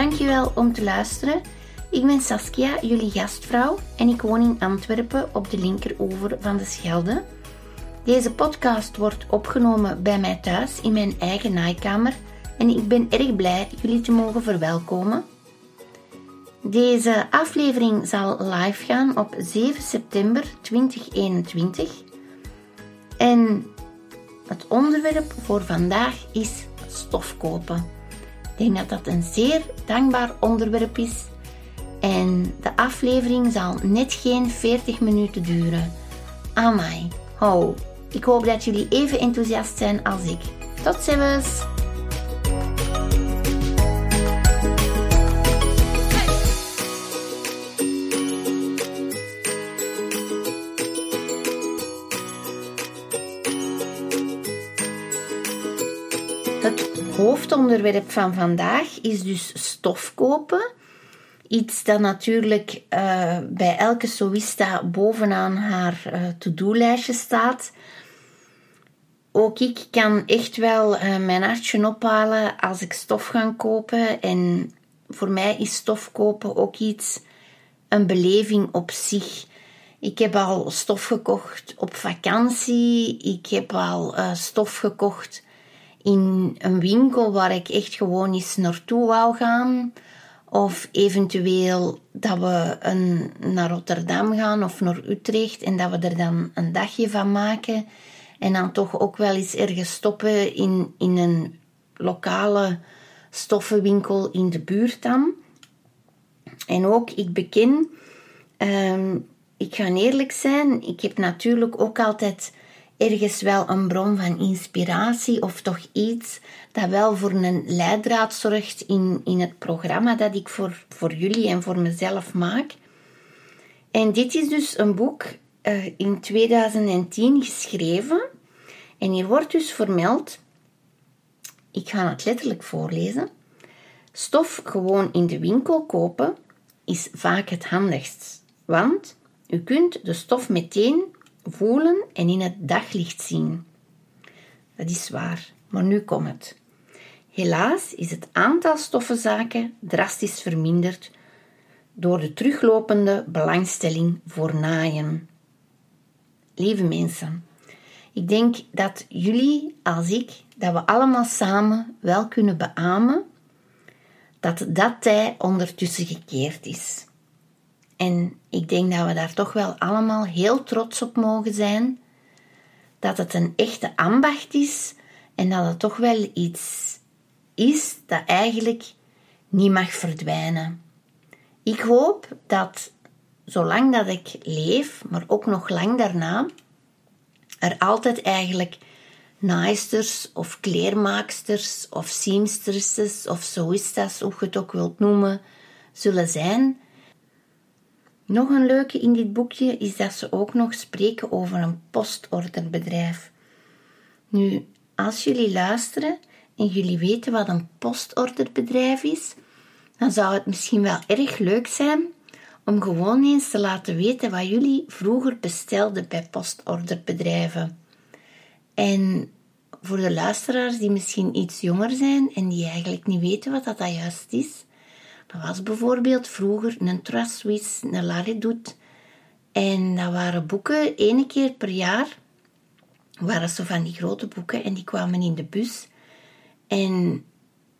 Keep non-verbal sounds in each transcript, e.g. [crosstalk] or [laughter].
dankjewel om te luisteren. Ik ben Saskia, jullie gastvrouw, en ik woon in Antwerpen op de linkeroever van de Schelde. Deze podcast wordt opgenomen bij mij thuis in mijn eigen naaikamer en ik ben erg blij jullie te mogen verwelkomen. Deze aflevering zal live gaan op 7 september 2021 en het onderwerp voor vandaag is stofkopen. Denk dat dat een zeer dankbaar onderwerp is en de aflevering zal net geen 40 minuten duren. Amai, ho. Ik hoop dat jullie even enthousiast zijn als ik. Tot ziens! Hoofdonderwerp van vandaag is dus stof kopen. Iets dat natuurlijk uh, bij elke sowista bovenaan haar uh, to-do-lijstje staat. Ook ik kan echt wel uh, mijn hartje ophalen als ik stof ga kopen. En voor mij is stof kopen ook iets, een beleving op zich. Ik heb al stof gekocht op vakantie. Ik heb al stof gekocht in een winkel waar ik echt gewoon eens naartoe wou gaan. Of eventueel dat we een, naar Rotterdam gaan of naar Utrecht en dat we er dan een dagje van maken. En dan toch ook wel eens ergens stoppen in, in een lokale stoffenwinkel in de buurt dan. En ook, ik beken, um, ik ga eerlijk zijn, ik heb natuurlijk ook altijd ergens wel een bron van inspiratie of toch iets dat wel voor een leidraad zorgt in, in het programma dat ik voor, voor jullie en voor mezelf maak. En dit is dus een boek uh, in 2010 geschreven. En hier wordt dus vermeld, ik ga het letterlijk voorlezen. Stof gewoon in de winkel kopen is vaak het handigst, want u kunt de stof meteen voelen en in het daglicht zien. Dat is waar, maar nu komt het. Helaas is het aantal stoffenzaken drastisch verminderd door de teruglopende belangstelling voor naaien. Lieve mensen, ik denk dat jullie als ik, dat we allemaal samen wel kunnen beamen dat dat tij ondertussen gekeerd is. En ik denk dat we daar toch wel allemaal heel trots op mogen zijn. Dat het een echte ambacht is en dat het toch wel iets is dat eigenlijk niet mag verdwijnen. Ik hoop dat zolang dat ik leef, maar ook nog lang daarna, er altijd eigenlijk naaisters of kleermaaksters of seamstresses of zo hoe je het ook wilt noemen, zullen zijn nog een leuke in dit boekje is dat ze ook nog spreken over een postorderbedrijf. Nu, als jullie luisteren en jullie weten wat een postorderbedrijf is, dan zou het misschien wel erg leuk zijn om gewoon eens te laten weten wat jullie vroeger bestelden bij postorderbedrijven. En voor de luisteraars die misschien iets jonger zijn en die eigenlijk niet weten wat dat juist is, dat was bijvoorbeeld vroeger een Traswis, een Laredut. En dat waren boeken, ene keer per jaar, waren zo van die grote boeken en die kwamen in de bus. En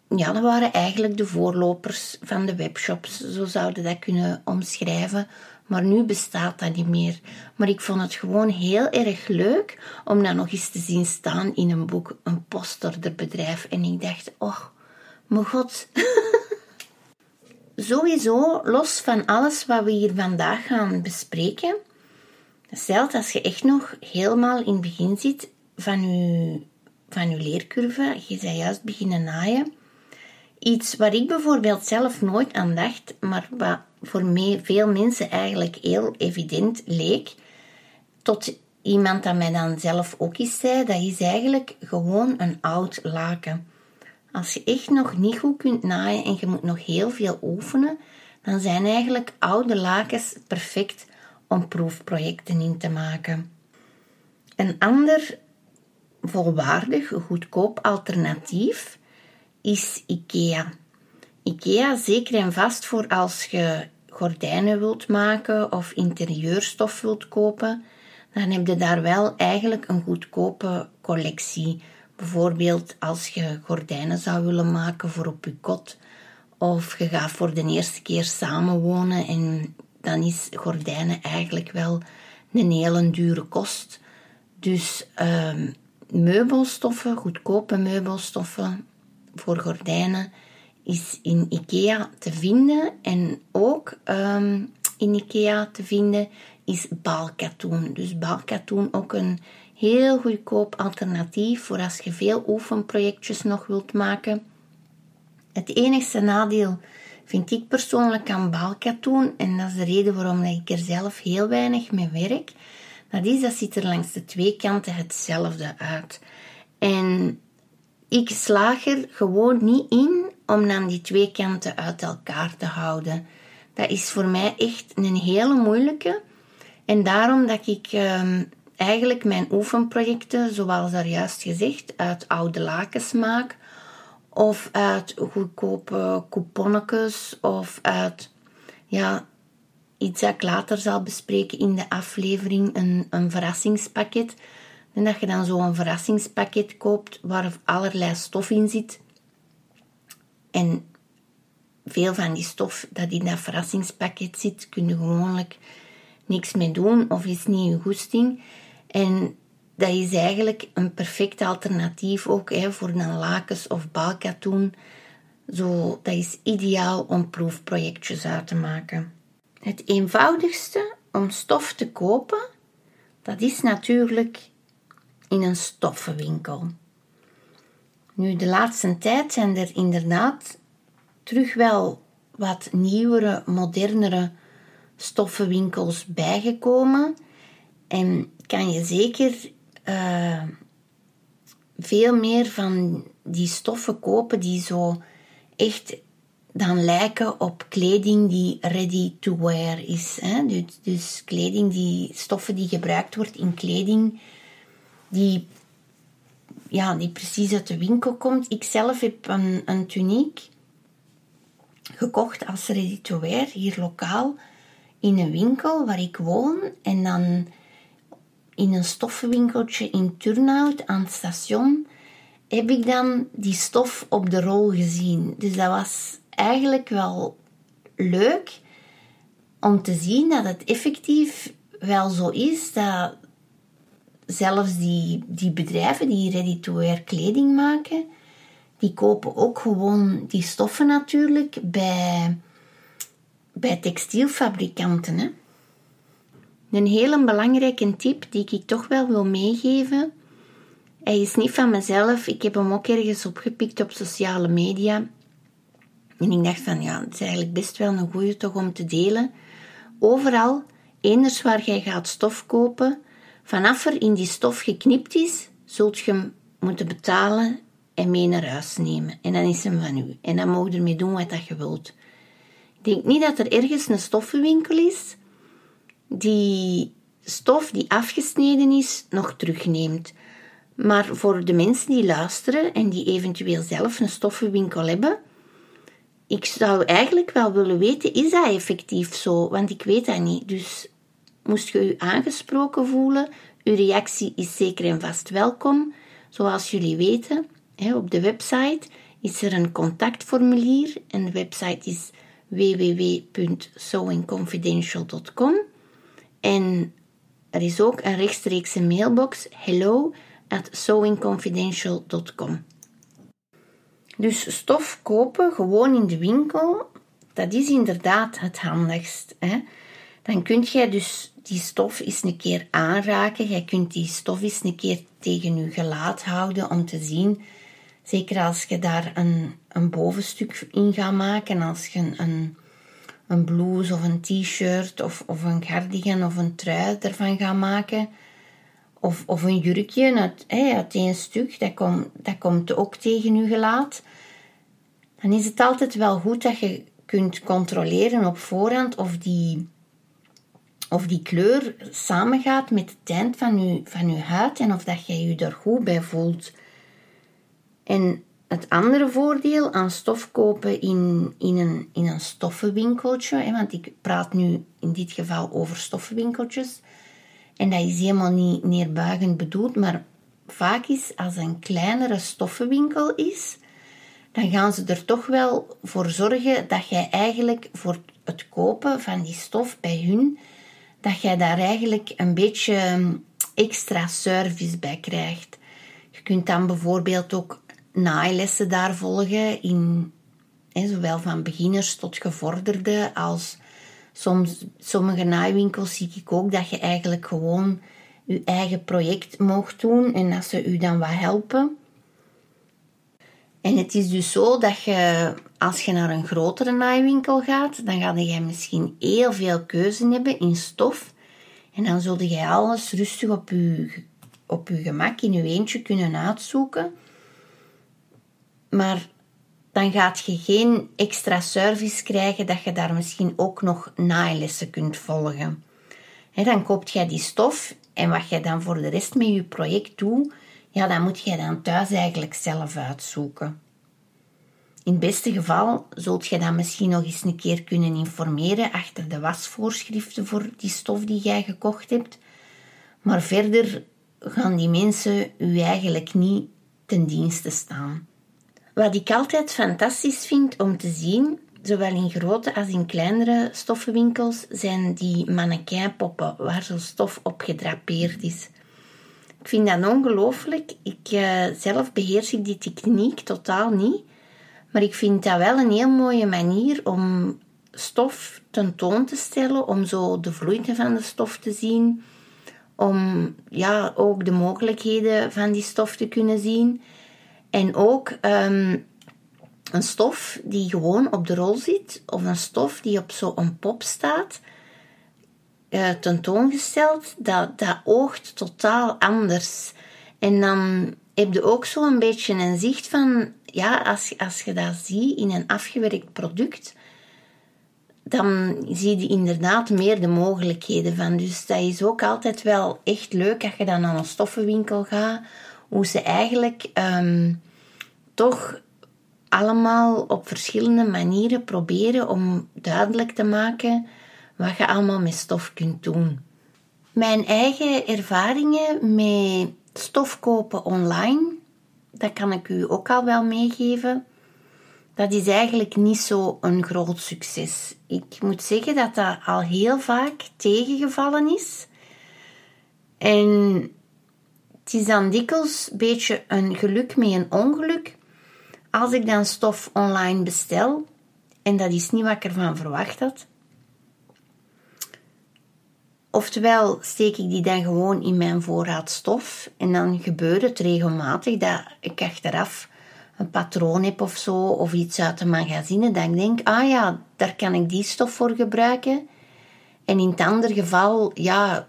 ja, dat waren eigenlijk de voorlopers van de webshops, zo zouden dat kunnen omschrijven. Maar nu bestaat dat niet meer. Maar ik vond het gewoon heel erg leuk om dat nog eens te zien staan in een boek, een postorderbedrijf. En ik dacht, oh, mijn god. [laughs] Sowieso, los van alles wat we hier vandaag gaan bespreken, zelfs als je echt nog helemaal in het begin zit van je, van je leercurve, je bent juist beginnen naaien, iets waar ik bijvoorbeeld zelf nooit aan dacht, maar wat voor veel mensen eigenlijk heel evident leek, tot iemand dat mij dan zelf ook eens zei, dat is eigenlijk gewoon een oud laken. Als je echt nog niet goed kunt naaien en je moet nog heel veel oefenen, dan zijn eigenlijk oude lakens perfect om proefprojecten in te maken. Een ander volwaardig, goedkoop alternatief is IKEA. IKEA zeker en vast voor als je gordijnen wilt maken of interieurstof wilt kopen, dan heb je daar wel eigenlijk een goedkope collectie. Bijvoorbeeld als je gordijnen zou willen maken voor op je kot, of je gaat voor de eerste keer samenwonen en dan is gordijnen eigenlijk wel een hele dure kost. Dus um, meubelstoffen, goedkope meubelstoffen voor gordijnen, is in IKEA te vinden. En ook um, in IKEA te vinden is balkatoen. Dus balkatoen ook een heel goedkoop alternatief voor als je veel oefenprojectjes nog wilt maken. Het enigste nadeel vind ik persoonlijk aan balkatoen, en dat is de reden waarom ik er zelf heel weinig mee werk, dat is dat ziet er langs de twee kanten hetzelfde uit. En ik slaag er gewoon niet in om dan die twee kanten uit elkaar te houden. Dat is voor mij echt een hele moeilijke. En daarom dat ik um, eigenlijk mijn oefenprojecten, zoals daar juist gezegd, uit oude lakens maak. Of uit goedkope couponnetjes. Of uit ja, iets dat ik later zal bespreken in de aflevering, een, een verrassingspakket. En dat je dan zo'n verrassingspakket koopt waar allerlei stof in zit. En veel van die stof dat in dat verrassingspakket zit, kun je gewoonlijk niks mee doen of is niet je goesting. En dat is eigenlijk een perfect alternatief ook hè, voor een lakens of balkatoen. Zo, dat is ideaal om proefprojectjes uit te maken. Het eenvoudigste om stof te kopen, dat is natuurlijk in een stoffenwinkel. Nu, de laatste tijd zijn er inderdaad terug wel wat nieuwere, modernere stoffenwinkels bijgekomen. En kan je zeker uh, veel meer van die stoffen kopen die zo echt dan lijken op kleding die ready to wear is. Hè? Dus, dus kleding die, stoffen die gebruikt wordt in kleding die, ja, die precies uit de winkel komt. Ik zelf heb een, een tuniek gekocht als ready to wear hier lokaal in een winkel waar ik woon en dan in een stoffenwinkeltje in Turnhout aan het station heb ik dan die stof op de rol gezien. Dus dat was eigenlijk wel leuk om te zien dat het effectief wel zo is dat zelfs die, die bedrijven die ready-to-wear kleding maken, die kopen ook gewoon die stoffen natuurlijk bij, bij textielfabrikanten. Hè. Een hele belangrijke tip die ik toch wel wil meegeven. Hij is niet van mezelf. Ik heb hem ook ergens opgepikt op sociale media. En ik dacht van ja, het is eigenlijk best wel een goede toch om te delen. Overal, eenders waar jij gaat stof kopen, vanaf er in die stof geknipt is, zult je hem moeten betalen en mee naar huis nemen. En dan is hem van u. En dan mag je ermee doen wat dat je wilt. Ik denk niet dat er ergens een stoffenwinkel is die stof die afgesneden is nog terugneemt. Maar voor de mensen die luisteren en die eventueel zelf een stoffenwinkel hebben, ik zou eigenlijk wel willen weten, is dat effectief zo? Want ik weet dat niet. Dus moest je u aangesproken voelen, uw reactie is zeker en vast welkom. Zoals jullie weten, op de website is er een contactformulier en de website is www.sewingconfidential.com en er is ook een rechtstreekse mailbox hello at sewingconfidential.com. Dus stof kopen gewoon in de winkel, dat is inderdaad het handigst. Hè? Dan kunt jij dus die stof eens een keer aanraken. Jij kunt die stof eens een keer tegen je gelaat houden om te zien. Zeker als je daar een, een bovenstuk in gaat maken, als je een, een blouse of een t-shirt of, of een cardigan of een trui ervan gaat maken. Of, of een jurkje uit, hey, uit één stuk, dat, komt dat komt ook tegen je gelaat dan is het altijd wel goed dat je kunt controleren op voorhand of die, of die kleur samengaat met de tint van je, van je huid en of dat jij je er goed bij voelt. En het andere voordeel aan stof kopen in, in, een, in een stoffenwinkeltje, hè, want ik praat nu in dit geval over stoffenwinkeltjes, en dat is helemaal niet neerbuigend bedoeld, maar vaak is als een kleinere stoffenwinkel is, dan gaan ze er toch wel voor zorgen dat jij eigenlijk voor het kopen van die stof bij hun, dat jij daar eigenlijk een beetje ehm, extra service bij krijgt. Je kunt dan bijvoorbeeld ook naailessen daar volgen, in, hè, zowel van beginners tot gevorderde, als soms, sommige naaiwinkels zie ik ook dat je eigenlijk gewoon je eigen project mocht doen en dat ze u dan wat helpen. En het is dus zo dat je, als je naar een grotere naaiwinkel gaat, dan ga je misschien heel veel keuze hebben in stof. En dan zul je alles rustig op je, op je gemak in je eentje kunnen uitzoeken. Maar dan gaat je geen extra service krijgen dat je daar misschien ook nog naailessen kunt volgen. dan koopt jij die stof en wat je dan voor de rest met je project doet, ja, dat moet je dan thuis eigenlijk zelf uitzoeken. In het beste geval zult je dan misschien nog eens een keer kunnen informeren achter de wasvoorschriften voor die stof die jij gekocht hebt. Maar verder gaan die mensen u eigenlijk niet ten dienste staan. Wat ik altijd fantastisch vind om te zien, zowel in grote als in kleinere stoffenwinkels, zijn die mannequinpoppen waar zo stof op gedrapeerd is. Ik vind dat ongelooflijk. Ik uh, zelf beheers ik die techniek totaal niet. Maar ik vind dat wel een heel mooie manier om stof tentoon te stellen, om zo de vloeite van de stof te zien, om ja, ook de mogelijkheden van die stof te kunnen zien. En ook ehm, een stof die gewoon op de rol zit, of een stof die op zo'n pop staat, uh, tentoongesteld, dat, dat oogt totaal anders. En dan heb je ook zo een beetje een zicht van, ja, als, als je dat ziet in een afgewerkt product, dan zie je inderdaad meer de mogelijkheden van. Dus dat is ook altijd wel echt leuk als je dan naar een stoffenwinkel gaat, hoe ze eigenlijk ehm, toch allemaal op verschillende manieren proberen om duidelijk te maken wat je allemaal met stof kunt doen. Mijn eigen ervaringen met stof kopen online, dat kan ik u ook al wel meegeven. Dat is eigenlijk niet zo een groot succes. Ik moet zeggen dat dat al heel vaak tegengevallen is. En het is dan dikwijls een beetje een geluk met een ongeluk. Als ik dan stof online bestel, en dat is niet wat ik ervan verwacht had, Oftewel steek ik die dan gewoon in mijn voorraad stof en dan gebeurt het regelmatig dat ik achteraf een patroon heb of zo, of iets uit de magazine, dat ik denk, ah ja, daar kan ik die stof voor gebruiken. En in het andere geval, ja,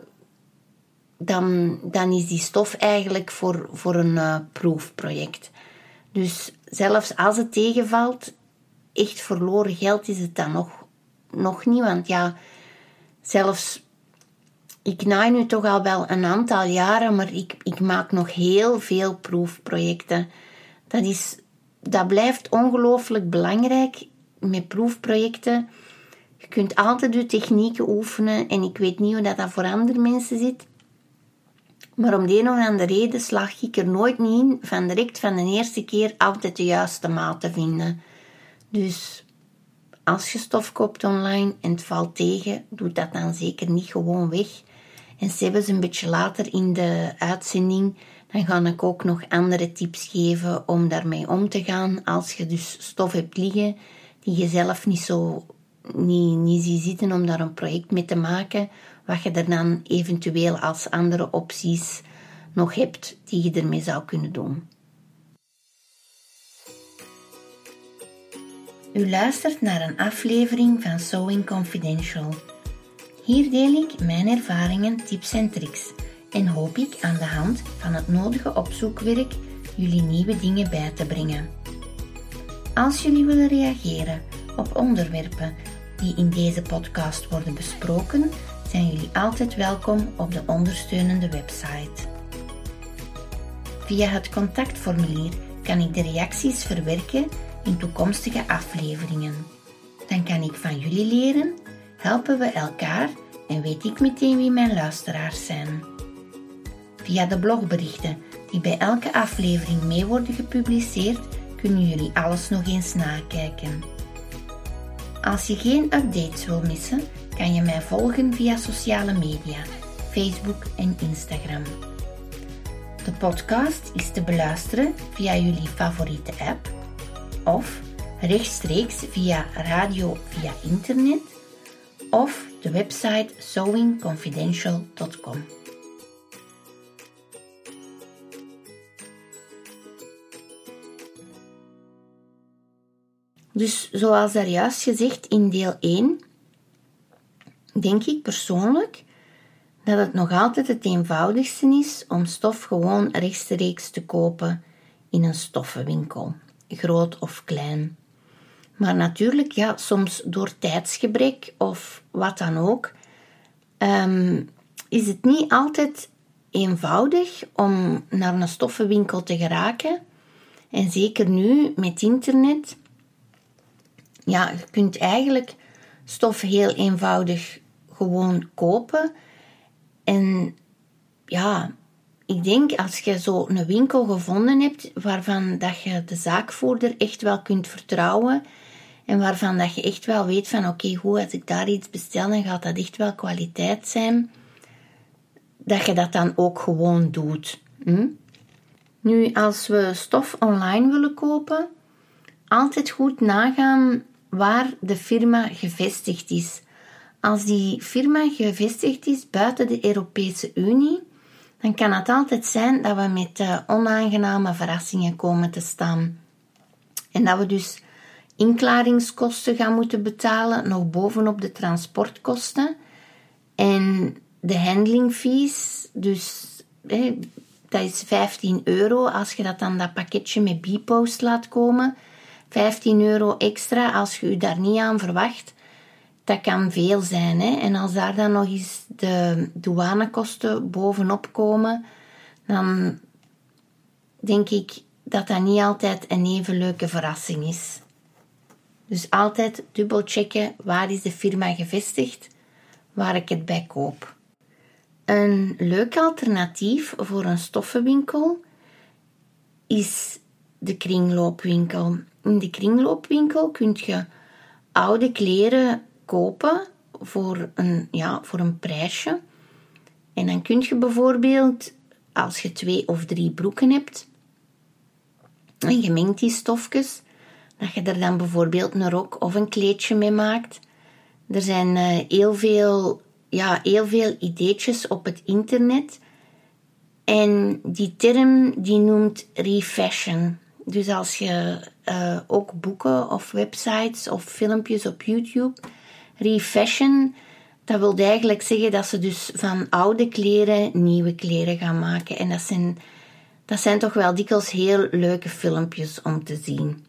dan, dan is die stof eigenlijk voor, voor een uh, proefproject. Dus zelfs als het tegenvalt, echt verloren geld is het dan nog, nog niet. Want ja, zelfs ik naai nu toch al wel een aantal jaren, maar ik, ik maak nog heel veel proefprojecten. Dat, is, dat blijft ongelooflijk belangrijk met proefprojecten. Je kunt altijd je technieken oefenen en ik weet niet hoe dat, dat voor andere mensen zit. Maar om de een of andere reden slag ik er nooit niet in van direct van de eerste keer altijd de juiste maat te vinden. Dus als je stof koopt online en het valt tegen, doe dat dan zeker niet gewoon weg. En zelfs een beetje later in de uitzending, dan ga ik ook nog andere tips geven om daarmee om te gaan. Als je dus stof hebt liggen die je zelf niet zo niet, niet zitten om daar een project mee te maken, wat je er dan eventueel als andere opties nog hebt die je ermee zou kunnen doen. U luistert naar een aflevering van Sewing Confidential. Hier deel ik mijn ervaringen, tips en tricks en hoop ik aan de hand van het nodige opzoekwerk jullie nieuwe dingen bij te brengen. Als jullie willen reageren op onderwerpen die in deze podcast worden besproken, zijn jullie altijd welkom op de ondersteunende website. Via het contactformulier kan ik de reacties verwerken in toekomstige afleveringen. Dan kan ik van jullie leren, helpen we elkaar en weet ik meteen wie mijn luisteraars zijn. Via de blogberichten die bij elke aflevering mee worden gepubliceerd, kunnen jullie alles nog eens nakijken. Als je geen updates wil missen, kan je mij volgen via sociale media, Facebook en Instagram. De podcast is te beluisteren via jullie favoriete app of rechtstreeks via radio via internet of de website sewingconfidential.com. Dus zoals daar juist gezegd in deel 1, denk ik persoonlijk dat het nog altijd het eenvoudigste is om stof gewoon rechtstreeks te kopen in een stoffenwinkel, groot of klein. Maar natuurlijk, ja, soms door tijdsgebrek of wat dan ook, um, is het niet altijd eenvoudig om naar een stoffenwinkel te geraken. En zeker nu met internet ja, je kunt eigenlijk stof heel eenvoudig gewoon kopen. En ja, ik denk als je zo een winkel gevonden hebt waarvan dat je de zaakvoerder echt wel kunt vertrouwen en waarvan dat je echt wel weet van oké, hoe als ik daar iets bestel, dan gaat dat echt wel kwaliteit zijn, dat je dat dan ook gewoon doet. Hm? Nu, als we stof online willen kopen, altijd goed nagaan waar de firma gevestigd is. Als die firma gevestigd is buiten de Europese Unie, dan kan het altijd zijn dat we met uh, onaangename verrassingen komen te staan. En dat we dus inklaringskosten gaan moeten betalen, nog bovenop de transportkosten. En de handling fees, dus dat is 15 euro als je dat dan dat pakketje met B-post laat komen. 15 euro extra als je je daar niet aan verwacht, dat kan veel zijn. Hè? En als daar dan nog eens de douanekosten bovenop komen, dan denk ik dat dat niet altijd een even leuke verrassing is. Dus altijd dubbel checken waar is de firma gevestigd, waar ik het bij koop. Een leuk alternatief voor een stoffenwinkel is de kringloopwinkel. In de kringloopwinkel kun je oude kleren kopen voor een, ja, voor een prijsje. En dan kun je bijvoorbeeld, als je twee of drie broeken hebt, en je mengt die stofjes, dat je er dan bijvoorbeeld een rok of een kleedje mee maakt. Er zijn uh, heel, veel, ja, heel veel ideetjes op het internet. En die term die noemt refashion. Dus als je uh, ook boeken of websites of filmpjes op YouTube, refashion, dat wil eigenlijk zeggen dat ze dus van oude kleren nieuwe kleren gaan maken. En dat zijn, dat zijn toch wel dikwijls heel leuke filmpjes om te zien.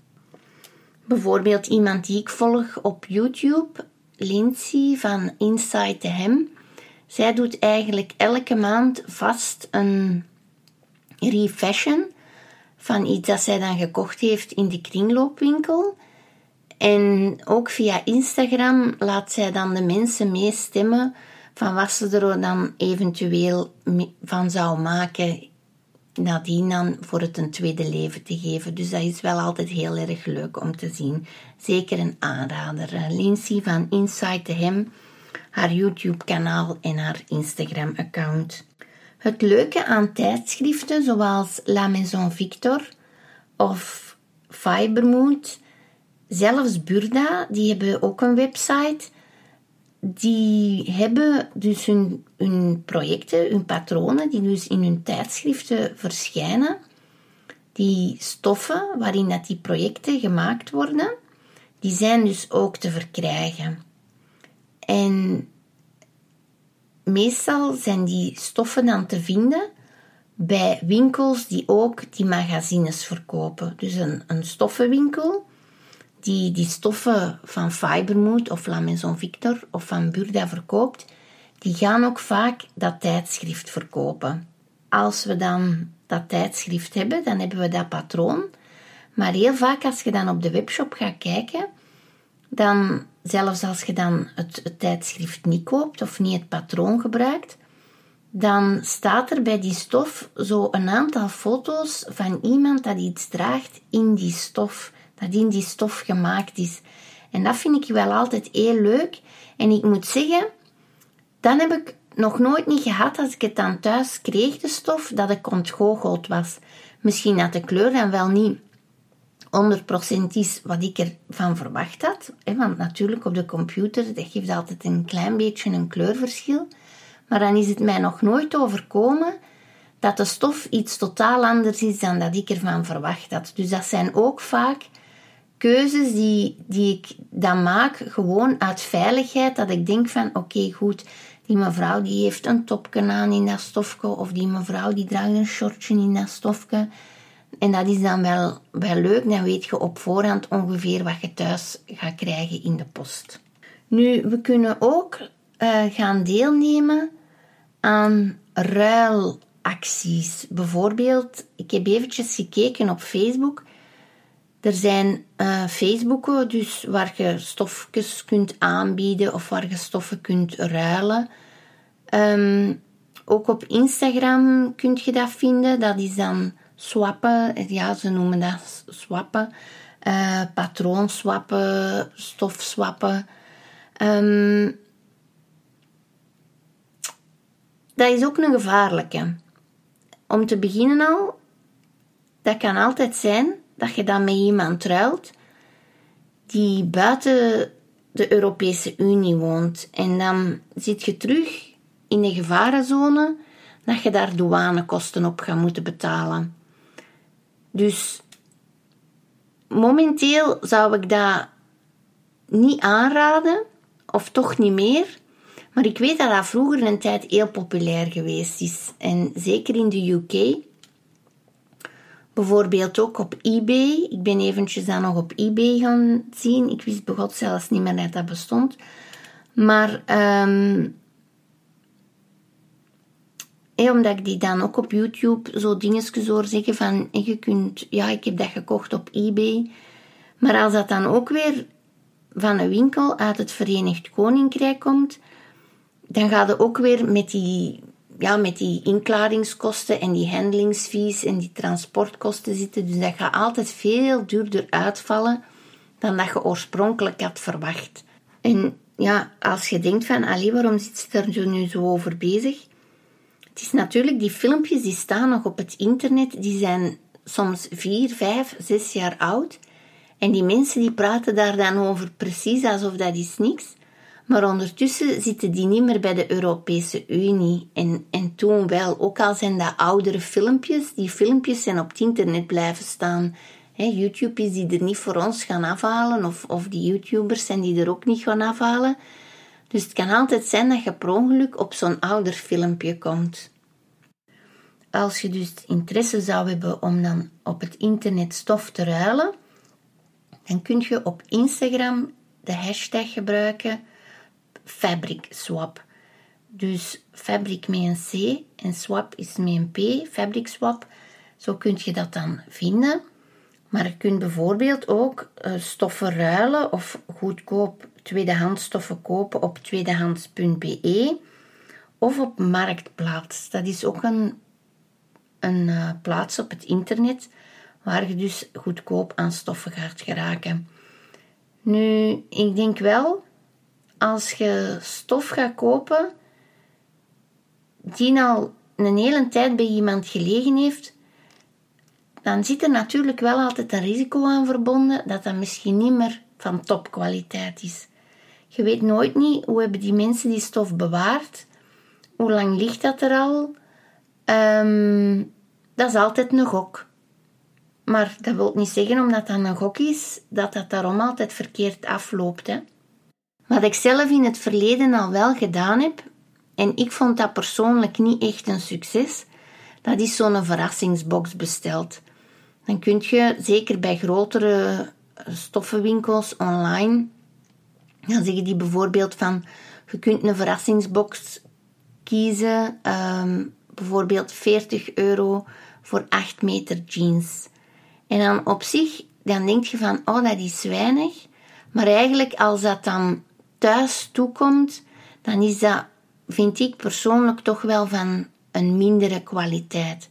Bijvoorbeeld iemand die ik volg op YouTube, Lindsay van Inside the Hem. Zij doet eigenlijk elke maand vast een refashion van iets dat zij dan gekocht heeft in de kringloopwinkel. En ook via Instagram laat zij dan de mensen meestemmen van wat ze er dan eventueel van zou maken nadien dan voor het een tweede leven te geven. Dus dat is wel altijd heel erg leuk om te zien. Zeker een aanrader. Eh, Lindsay van Inside the Hem, haar YouTube kanaal en haar Instagram account. Het leuke aan tijdschriften zoals La Maison Victor of Fibermood, zelfs Burda, die hebben ook een website. Die hebben dus hun, hun projecten, hun patronen, die dus in hun tijdschriften verschijnen. Die stoffen waarin dat die projecten gemaakt worden, die zijn dus ook te verkrijgen. En meestal zijn die stoffen dan te vinden bij winkels die ook die magazines verkopen. Dus een, een stoffenwinkel die die stoffen van Fibermood of La Maison Victor of van Burda verkoopt, die gaan ook vaak dat tijdschrift verkopen. Als we dan dat tijdschrift hebben, dan hebben we dat patroon. Maar heel vaak als je dan op de webshop gaat kijken, dan zelfs als je dan het, het tijdschrift niet koopt of niet het patroon gebruikt, dan staat er bij die stof zo een aantal foto's van iemand dat iets draagt in die stof, dat in die stof gemaakt is. En dat vind ik wel altijd heel leuk. En ik moet zeggen, dan heb ik nog nooit niet gehad als ik het dan thuis kreeg, de stof, dat ik ontgoocheld was. Misschien dat de kleur dan wel niet 100% is wat ik ervan verwacht had. Want natuurlijk op de computer, dat geeft altijd een klein beetje een kleurverschil. Maar dan is het mij nog nooit overkomen dat de stof iets totaal anders is dan dat ik ervan verwacht had. Dus dat zijn ook vaak keuzes die, die ik dan maak, gewoon uit veiligheid. Dat ik denk van, oké, goed, die mevrouw die heeft een topje aan in dat stofje, of die mevrouw die draagt een shortje in dat stofje. En dat is dan wel, wel leuk, dan weet je op voorhand ongeveer wat je thuis gaat krijgen in de post. Nu, we kunnen ook uh, gaan deelnemen aan ruilacties. Bijvoorbeeld, ik heb eventjes gekeken op Facebook. Er zijn uh, Facebooken dus waar je stofjes kunt aanbieden of waar je stoffen kunt ruilen. Um, ook op Instagram kun je dat vinden. Dat is dan swappen. Ja, ze noemen dat swappen. Uh, patroonswappen, stofswappen. Um, dat is ook een gevaarlijke. Om te beginnen al, dat kan altijd zijn dat je dan met iemand ruilt die buiten de Europese Unie woont. En dan zit je terug in de gevarenzone dat je daar douanekosten op gaat moeten betalen. Dus momenteel zou ik dat niet aanraden, of toch niet meer. Maar ik weet dat dat vroeger een tijd heel populair geweest is. En zeker in de UK. Bijvoorbeeld ook op eBay. Ik ben eventjes dan nog op eBay gaan zien. Ik wist begot zelfs niet meer dat dat bestond. Maar um, omdat ik die dan ook op YouTube zo dingetjes hoor zeggen van je kunt, ja, ik heb dat gekocht op eBay. Maar als dat dan ook weer van een winkel uit het Verenigd Koninkrijk komt, dan gaat het ook weer met die, ja, met die inklaringskosten en die handelingsfees en die transportkosten zitten. Dus dat gaat altijd veel duurder uitvallen dan dat je oorspronkelijk had verwacht. En ja, als je denkt van, allee, waarom zit ze er nu zo over bezig? Het is natuurlijk, die filmpjes die staan nog op het internet, die zijn soms vier, vijf, zes jaar oud. En die mensen die praten daar dan over precies alsof dat is niks. Maar ondertussen zitten die niet meer bij de Europese Unie. En, en toen wel, ook al zijn dat oudere filmpjes, die filmpjes zijn op het internet blijven staan. YouTube is die er niet voor ons gaan afhalen, of, of die YouTubers zijn die er ook niet gaan afhalen. Dus het kan altijd zijn dat je per ongeluk op zo'n ouder filmpje komt. Als je dus interesse zou hebben om dan op het internet stof te ruilen, dan kun je op Instagram de hashtag gebruiken fabric swap. Dus fabric met een C en swap is met een P, fabric swap. Zo kun je dat dan vinden. Maar je kunt bijvoorbeeld ook uh, stoffen ruilen of goedkoop tweedehands stoffen kopen op tweedehands.be of op Marktplaats. Dat is ook een, een uh, plaats op het internet waar je dus goedkoop aan stoffen gaat geraken. Nu, ik denk wel als je stof gaat kopen die al een hele tijd bij iemand gelegen heeft, dan zit er natuurlijk wel altijd een risico aan verbonden dat dat misschien niet meer van topkwaliteit is. Je weet nooit niet hoe hebben die mensen die stof bewaard, hoe lang ligt dat er al. Um, dat is altijd een gok. Maar dat wil niet zeggen, omdat dat een gok is, dat dat daarom altijd verkeerd afloopt. Hè. Wat ik zelf in het verleden al wel gedaan heb, en ik vond dat persoonlijk niet echt een succes, dat is zo'n verrassingsbox besteld. Dan kun je, zeker bij grotere stoffenwinkels online, dan zeggen die bijvoorbeeld van, je kunt een verrassingsbox kiezen, um, bijvoorbeeld 40 euro voor 8 meter jeans. En dan op zich, dan denk je van, oh, dat is weinig. Maar eigenlijk, als dat dan thuis toekomt, dan is dat, vind ik persoonlijk, toch wel van een mindere kwaliteit.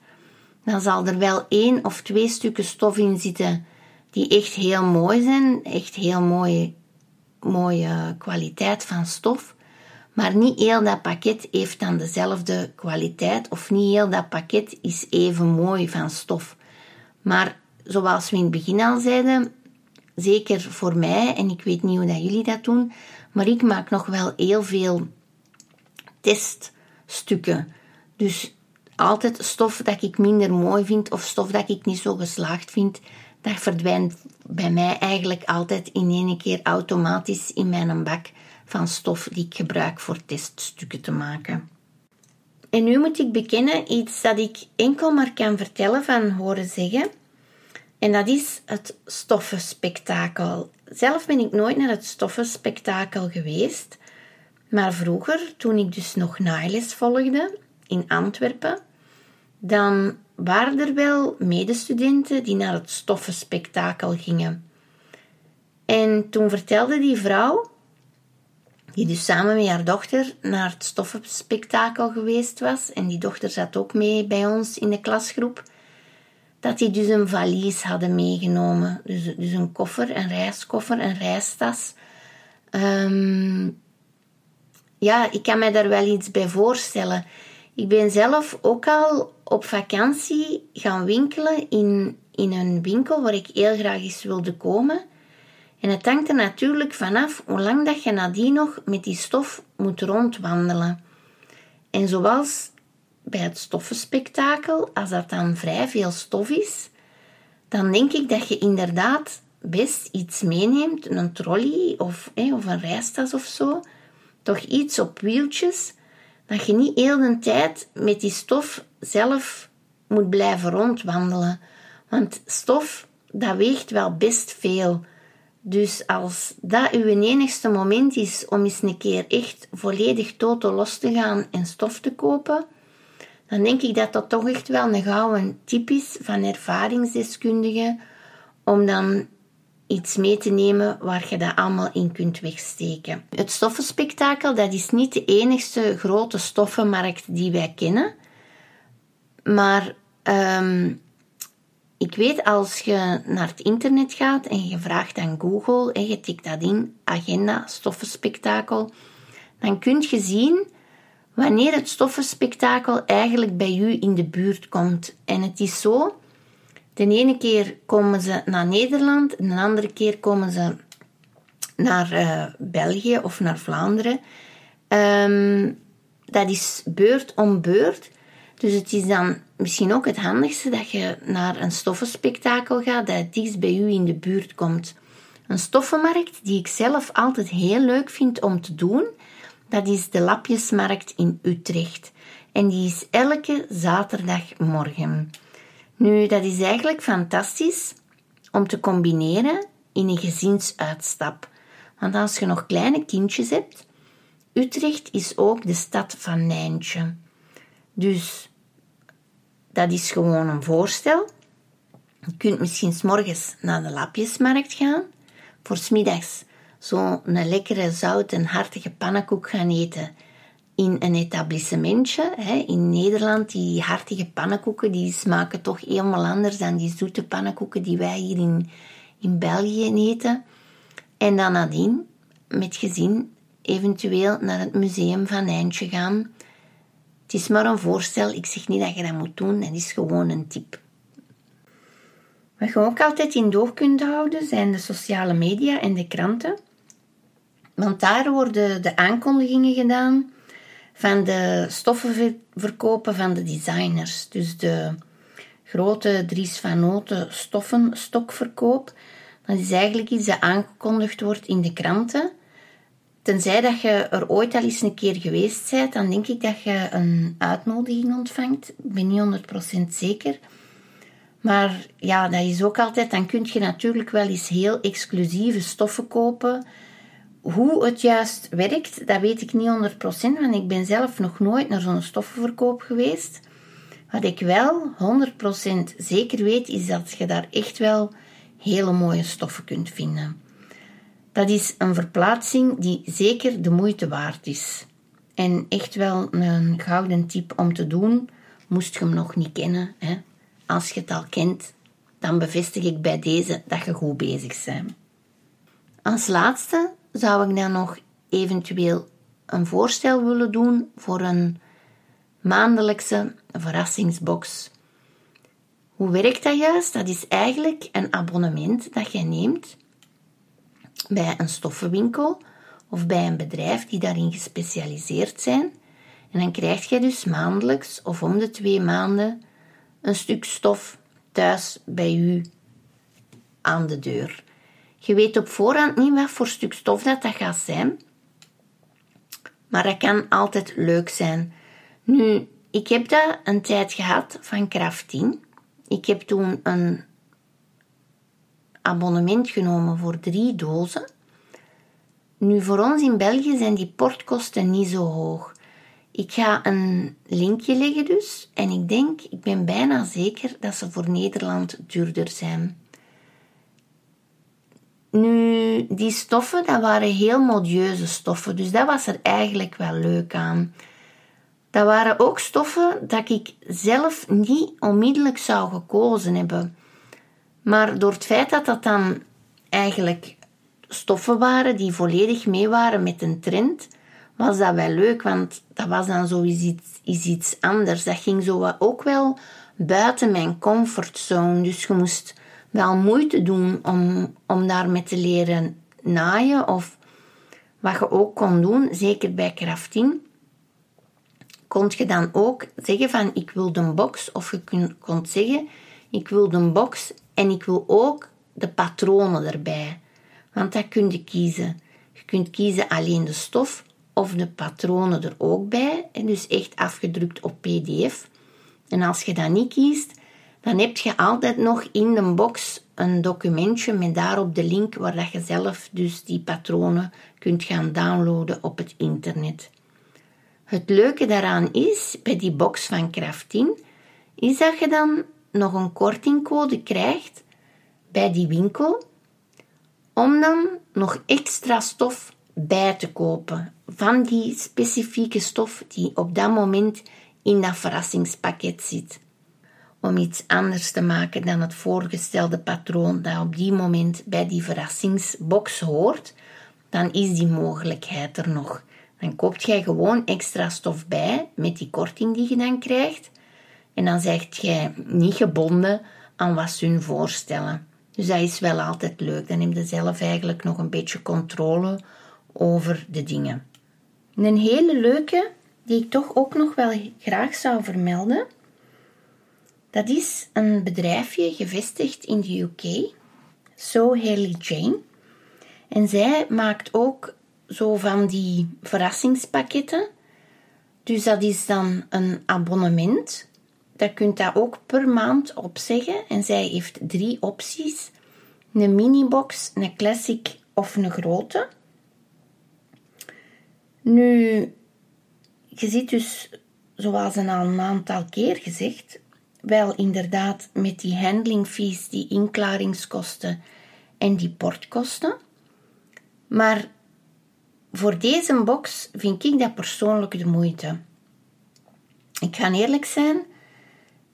Dan zal er wel één of twee stukken stof in zitten die echt heel mooi zijn, echt heel mooie, mooie kwaliteit van stof. Maar niet heel dat pakket heeft dan dezelfde kwaliteit, of niet heel dat pakket is even mooi van stof. Maar zoals we in het begin al zeiden, zeker voor mij, en ik weet niet hoe dat jullie dat doen, maar ik maak nog wel heel veel teststukken. Dus altijd stof dat ik minder mooi vind of stof dat ik niet zo geslaagd vind, dat verdwijnt bij mij eigenlijk altijd in één keer automatisch in mijn bak van stof die ik gebruik voor teststukken te maken. En nu moet ik bekennen iets dat ik enkel maar kan vertellen van horen zeggen. En dat is het stoffenspektakel. Zelf ben ik nooit naar het stoffenspektakel geweest. Maar vroeger, toen ik dus nog naailes volgde in Antwerpen, dan waren er wel medestudenten die naar het stoffenspektakel gingen. En toen vertelde die vrouw, die dus samen met haar dochter naar het stoffenspektakel geweest was, en die dochter zat ook mee bij ons in de klasgroep, dat die dus een valies hadden meegenomen. Dus, dus een koffer, een reiskoffer, een reistas. Ehm, ja, ik kan me daar wel iets bij voorstellen. Ik ben zelf ook al op vakantie gaan winkelen in, in een winkel waar ik heel graag eens wilde komen. En het hangt er natuurlijk vanaf hoe lang dat je nadien nog met die stof moet rondwandelen. En zoals bij het stoffenspektakel, als dat dan vrij veel stof is, dan denk ik dat je inderdaad best iets meeneemt, een trolley of, een reistas of zo, toch iets op wieltjes, dat je niet heel de tijd met die stof zelf moet blijven rondwandelen. Want stof, dat weegt wel best veel. Dus als dat uw enigste moment is om eens een keer echt volledig totaal los te gaan en stof te kopen, dan denk ik dat dat toch echt wel een gouden tip is van ervaringsdeskundigen om dan iets mee te nemen waar je dat allemaal in kunt wegsteken. Het stoffenspektakel dat is niet de enigste grote stoffenmarkt die wij kennen. Maar um, ik weet als je naar het internet gaat en je vraagt aan Google en je tikt dat in, agenda, stoffenspektakel, dan kun je zien wanneer het stoffenspektakel eigenlijk bij u in de buurt komt. En het is zo, de ene keer komen ze naar Nederland, de andere keer komen ze naar uh, België of naar Vlaanderen. Um, dat is beurt om beurt. Dus het is dan misschien ook het handigste dat je naar een stoffenspektakel gaat dat het dichtst bij u in de buurt komt. Een stoffenmarkt die ik zelf altijd heel leuk vind om te doen, dat is de Lapjesmarkt in Utrecht. En die is elke zaterdagmorgen. Nu, dat is eigenlijk fantastisch om te combineren in een gezinsuitstap. Want als je nog kleine kindjes hebt, Utrecht is ook de stad van Nijntje. Dus dat is gewoon een voorstel. Je kunt misschien s morgens naar de lapjesmarkt gaan, voor smiddags zo'n lekkere, zoute, hartige pannenkoek gaan eten in een etablissementje. In Nederland, die hartige pannenkoeken, die smaken toch helemaal anders dan die zoete pannenkoeken die wij hier in, in België eten. En dan nadien, met gezin, eventueel naar het museum van Eindje gaan het is maar een voorstel, ik zeg niet dat je dat moet doen, dat is gewoon een tip. Wat je ook altijd in doog kunt houden zijn de sociale media en de kranten. Want daar worden de aankondigingen gedaan van de stoffenverkopen van de designers. Dus de grote Dries van Noten stoffenstokverkoop. Dat is eigenlijk iets dat aangekondigd wordt in de kranten. Tenzij dat je er ooit al eens een keer geweest bent, dan denk ik dat je een uitnodiging ontvangt. Ik ben niet 100% zeker. Maar ja, dat is ook altijd, dan kun je natuurlijk wel eens heel exclusieve stoffen kopen. Hoe het juist werkt, dat weet ik niet 100%, want ik ben zelf nog nooit naar zo'n stoffenverkoop geweest. Wat ik wel 100% zeker weet, is dat je daar echt wel hele mooie stoffen kunt vinden. Dat is een verplaatsing die zeker de moeite waard is. En echt wel een gouden tip om te doen, moest je hem nog niet kennen. Hè? Als je het al kent, dan bevestig ik bij deze dat je goed bezig bent. Als laatste zou ik dan nog eventueel een voorstel willen doen voor een maandelijkse verrassingsbox. Hoe werkt dat juist? Dat is eigenlijk een abonnement dat je neemt bij een stoffenwinkel of bij een bedrijf die daarin gespecialiseerd zijn. En dan krijg je dus maandelijks of om de twee maanden een stuk stof thuis bij u aan de deur. Je weet op voorhand niet wat voor stuk stof dat, dat gaat zijn, maar dat kan altijd leuk zijn. Nu, ik heb dat een tijd gehad van Craftin. Ik heb toen een abonnement genomen voor drie dozen. Nu, voor ons in België zijn die portkosten niet zo hoog. Ik ga een linkje leggen dus en ik denk, ik ben bijna zeker dat ze voor Nederland duurder zijn. Nu, die stoffen, dat waren heel modieuze stoffen, dus dat was er eigenlijk wel leuk aan. Dat waren ook stoffen dat ik zelf niet onmiddellijk zou gekozen hebben. Maar door het feit dat dat dan eigenlijk stoffen waren die volledig mee waren met een trend, was dat wel leuk, want dat was dan zo iets, iets anders. Dat ging zo ook wel buiten mijn comfortzone. Dus je moest wel moeite doen om, om daarmee te leren naaien. Of wat je ook kon doen, zeker bij crafting, kon je dan ook zeggen van ik wil de box. Of je kon zeggen ik wil de box en ik wil ook de patronen erbij. Want dat kun je kiezen. Je kunt kiezen alleen de stof of de patronen er ook bij. En dus echt afgedrukt op PDF. En als je dat niet kiest, dan heb je altijd nog in de box een documentje met daarop de link waar dat je zelf dus die patronen kunt gaan downloaden op het internet. Het leuke daaraan is, bij die box van Craftin, is dat je dan nog een kortingcode krijgt bij die winkel om dan nog extra stof bij te kopen van die specifieke stof die op dat moment in dat verrassingspakket zit. Om iets anders te maken dan het voorgestelde patroon dat op die moment bij die verrassingsbox hoort, dan is die mogelijkheid er nog. Dan koopt jij gewoon extra stof bij met die korting die je dan krijgt. En dan zeg jij niet gebonden aan wat ze hun voorstellen. Dus dat is wel altijd leuk. Dan heb je zelf eigenlijk nog een beetje controle over de dingen. Een hele leuke, die ik toch ook nog wel graag zou vermelden, dat is een bedrijfje gevestigd in de UK, So Haley Jane. En zij maakt ook zo van die verrassingspakketten. Dus dat is dan een abonnement. Dat kunt daar ook per maand opzeggen. En zij heeft drie opties. Een minibox, een classic of een grote. Nu, je ziet dus, zoals een al een aantal keer gezegd, wel inderdaad met die handling fees, die inklaringskosten en die portkosten. Maar voor deze box vind ik dat persoonlijk de moeite. Ik ga eerlijk zijn,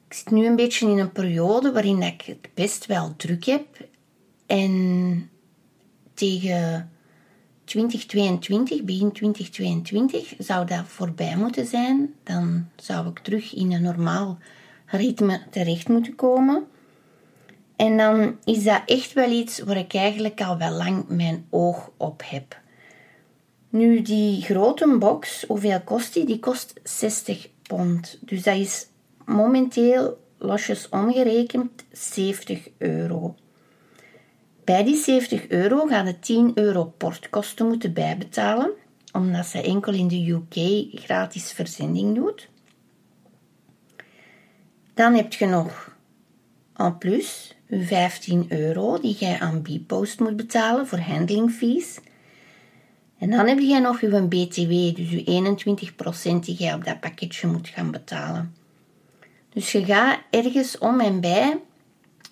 ik zit nu een beetje in een periode waarin ik het best wel druk heb. En tegen 2022, begin 2022, zou dat voorbij moeten zijn. Dan zou ik terug in een normaal ritme terecht moeten komen. En dan is dat echt wel iets waar ik eigenlijk al wel lang mijn oog op heb. Nu, die grote box, hoeveel kost die? Die kost 60 pond. Dus dat is momenteel losjes omgerekend 70 euro. Bij die 70 euro gaan de 10 euro portkosten moeten bijbetalen, omdat ze enkel in de UK gratis verzending doet. Dan heb je nog en plus 15 euro die jij aan Bpost moet betalen voor handling fees. En dan heb je nog je BTW, dus je 21% die jij op dat pakketje moet gaan betalen. Dus je gaat ergens om en bij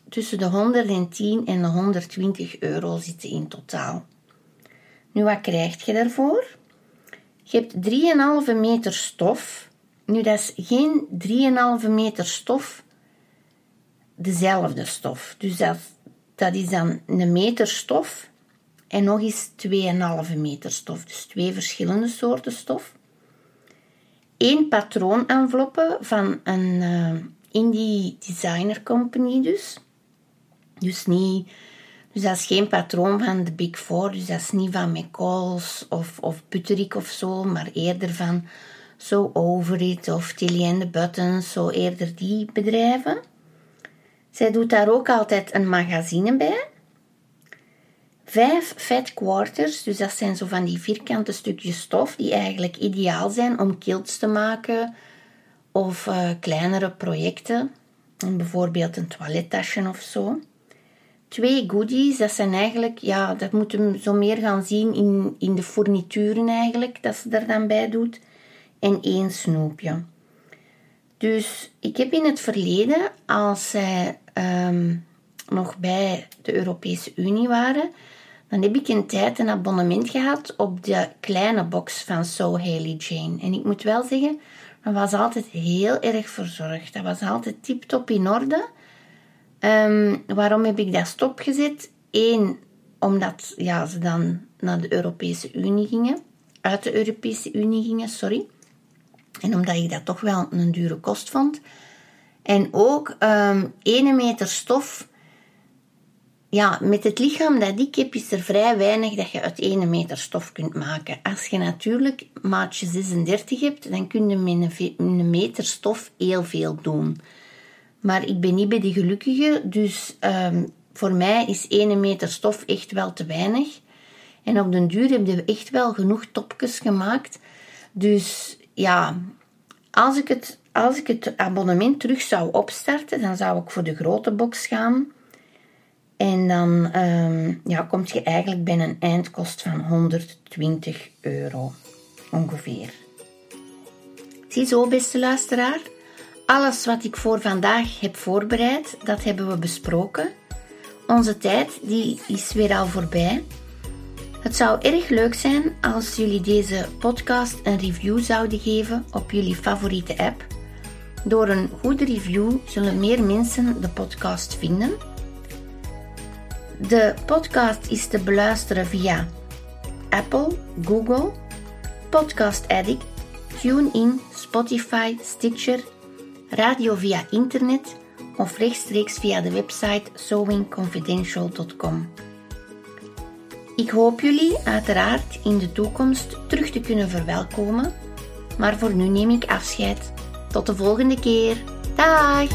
tussen de 110 en de 120 euro zitten in totaal. Nu, wat krijg je daarvoor? Je hebt 3,5 meter stof. Nu, dat is geen 3,5 meter stof, dezelfde stof. Dus dat, dat is dan een meter stof en nog eens 2,5 meter stof. Dus twee verschillende soorten stof. Eén patroonenveloppe van een uh, indie designer company dus. Dus niet... Dus dat is geen patroon van de Big Four, dus dat is niet van McCall's of, of Putterik of zo, maar eerder van So Over It of Tilly and the Buttons, zo eerder die bedrijven. Zij doet daar ook altijd een magazine bij. Vijf fat quarters, dus dat zijn zo van die vierkante stukjes stof die eigenlijk ideaal zijn om kilts te maken of uh, kleinere projecten, bijvoorbeeld een toilettasje of zo. Twee goodies, dat zijn eigenlijk, ja, dat moeten we zo meer gaan zien in, in de fournituren eigenlijk, dat ze er dan bij doet. En één snoepje. Dus ik heb in het verleden, als zij um, nog bij de Europese Unie waren, dan heb ik een tijd een abonnement gehad op de kleine box van So Haley Jane. En ik moet wel zeggen, dat was altijd heel erg verzorgd. Dat was altijd tip-top in orde. Um, waarom heb ik dat stopgezet? Eén, omdat ja, ze dan naar de Europese Unie gingen. Uit de Europese Unie gingen, sorry. En omdat ik dat toch wel een dure kost vond. En ook um, ehm, 1 meter stof ja, met het lichaam dat ik heb, is er vrij weinig dat je uit 1 meter stof kunt maken. Als je natuurlijk maatje 36 hebt, dan kun je met een meter stof heel veel doen. Maar ik ben niet bij die gelukkige, dus um, voor mij is 1 meter stof echt wel te weinig. En op den duur hebben we echt wel genoeg topjes gemaakt. Dus ja, als ik het, als ik het abonnement terug zou opstarten, dan zou ik voor de grote box gaan. En dan um, ja, kom je eigenlijk bij een eindkost van 120 euro ongeveer. Ziezo, beste luisteraar. Alles wat ik voor vandaag heb voorbereid, dat hebben we besproken. Onze tijd die is weer al voorbij. Het zou erg leuk zijn als jullie deze podcast een review zouden geven op jullie favoriete app. Door een goede review zullen meer mensen de podcast vinden. De podcast is te beluisteren via Apple, Google, Podcast Addict, TuneIn, Spotify, Stitcher, radio via internet of rechtstreeks via de website sewingconfidential.com. Ik hoop jullie uiteraard in de toekomst terug te kunnen verwelkomen, maar voor nu neem ik afscheid. Tot de volgende keer. Dag!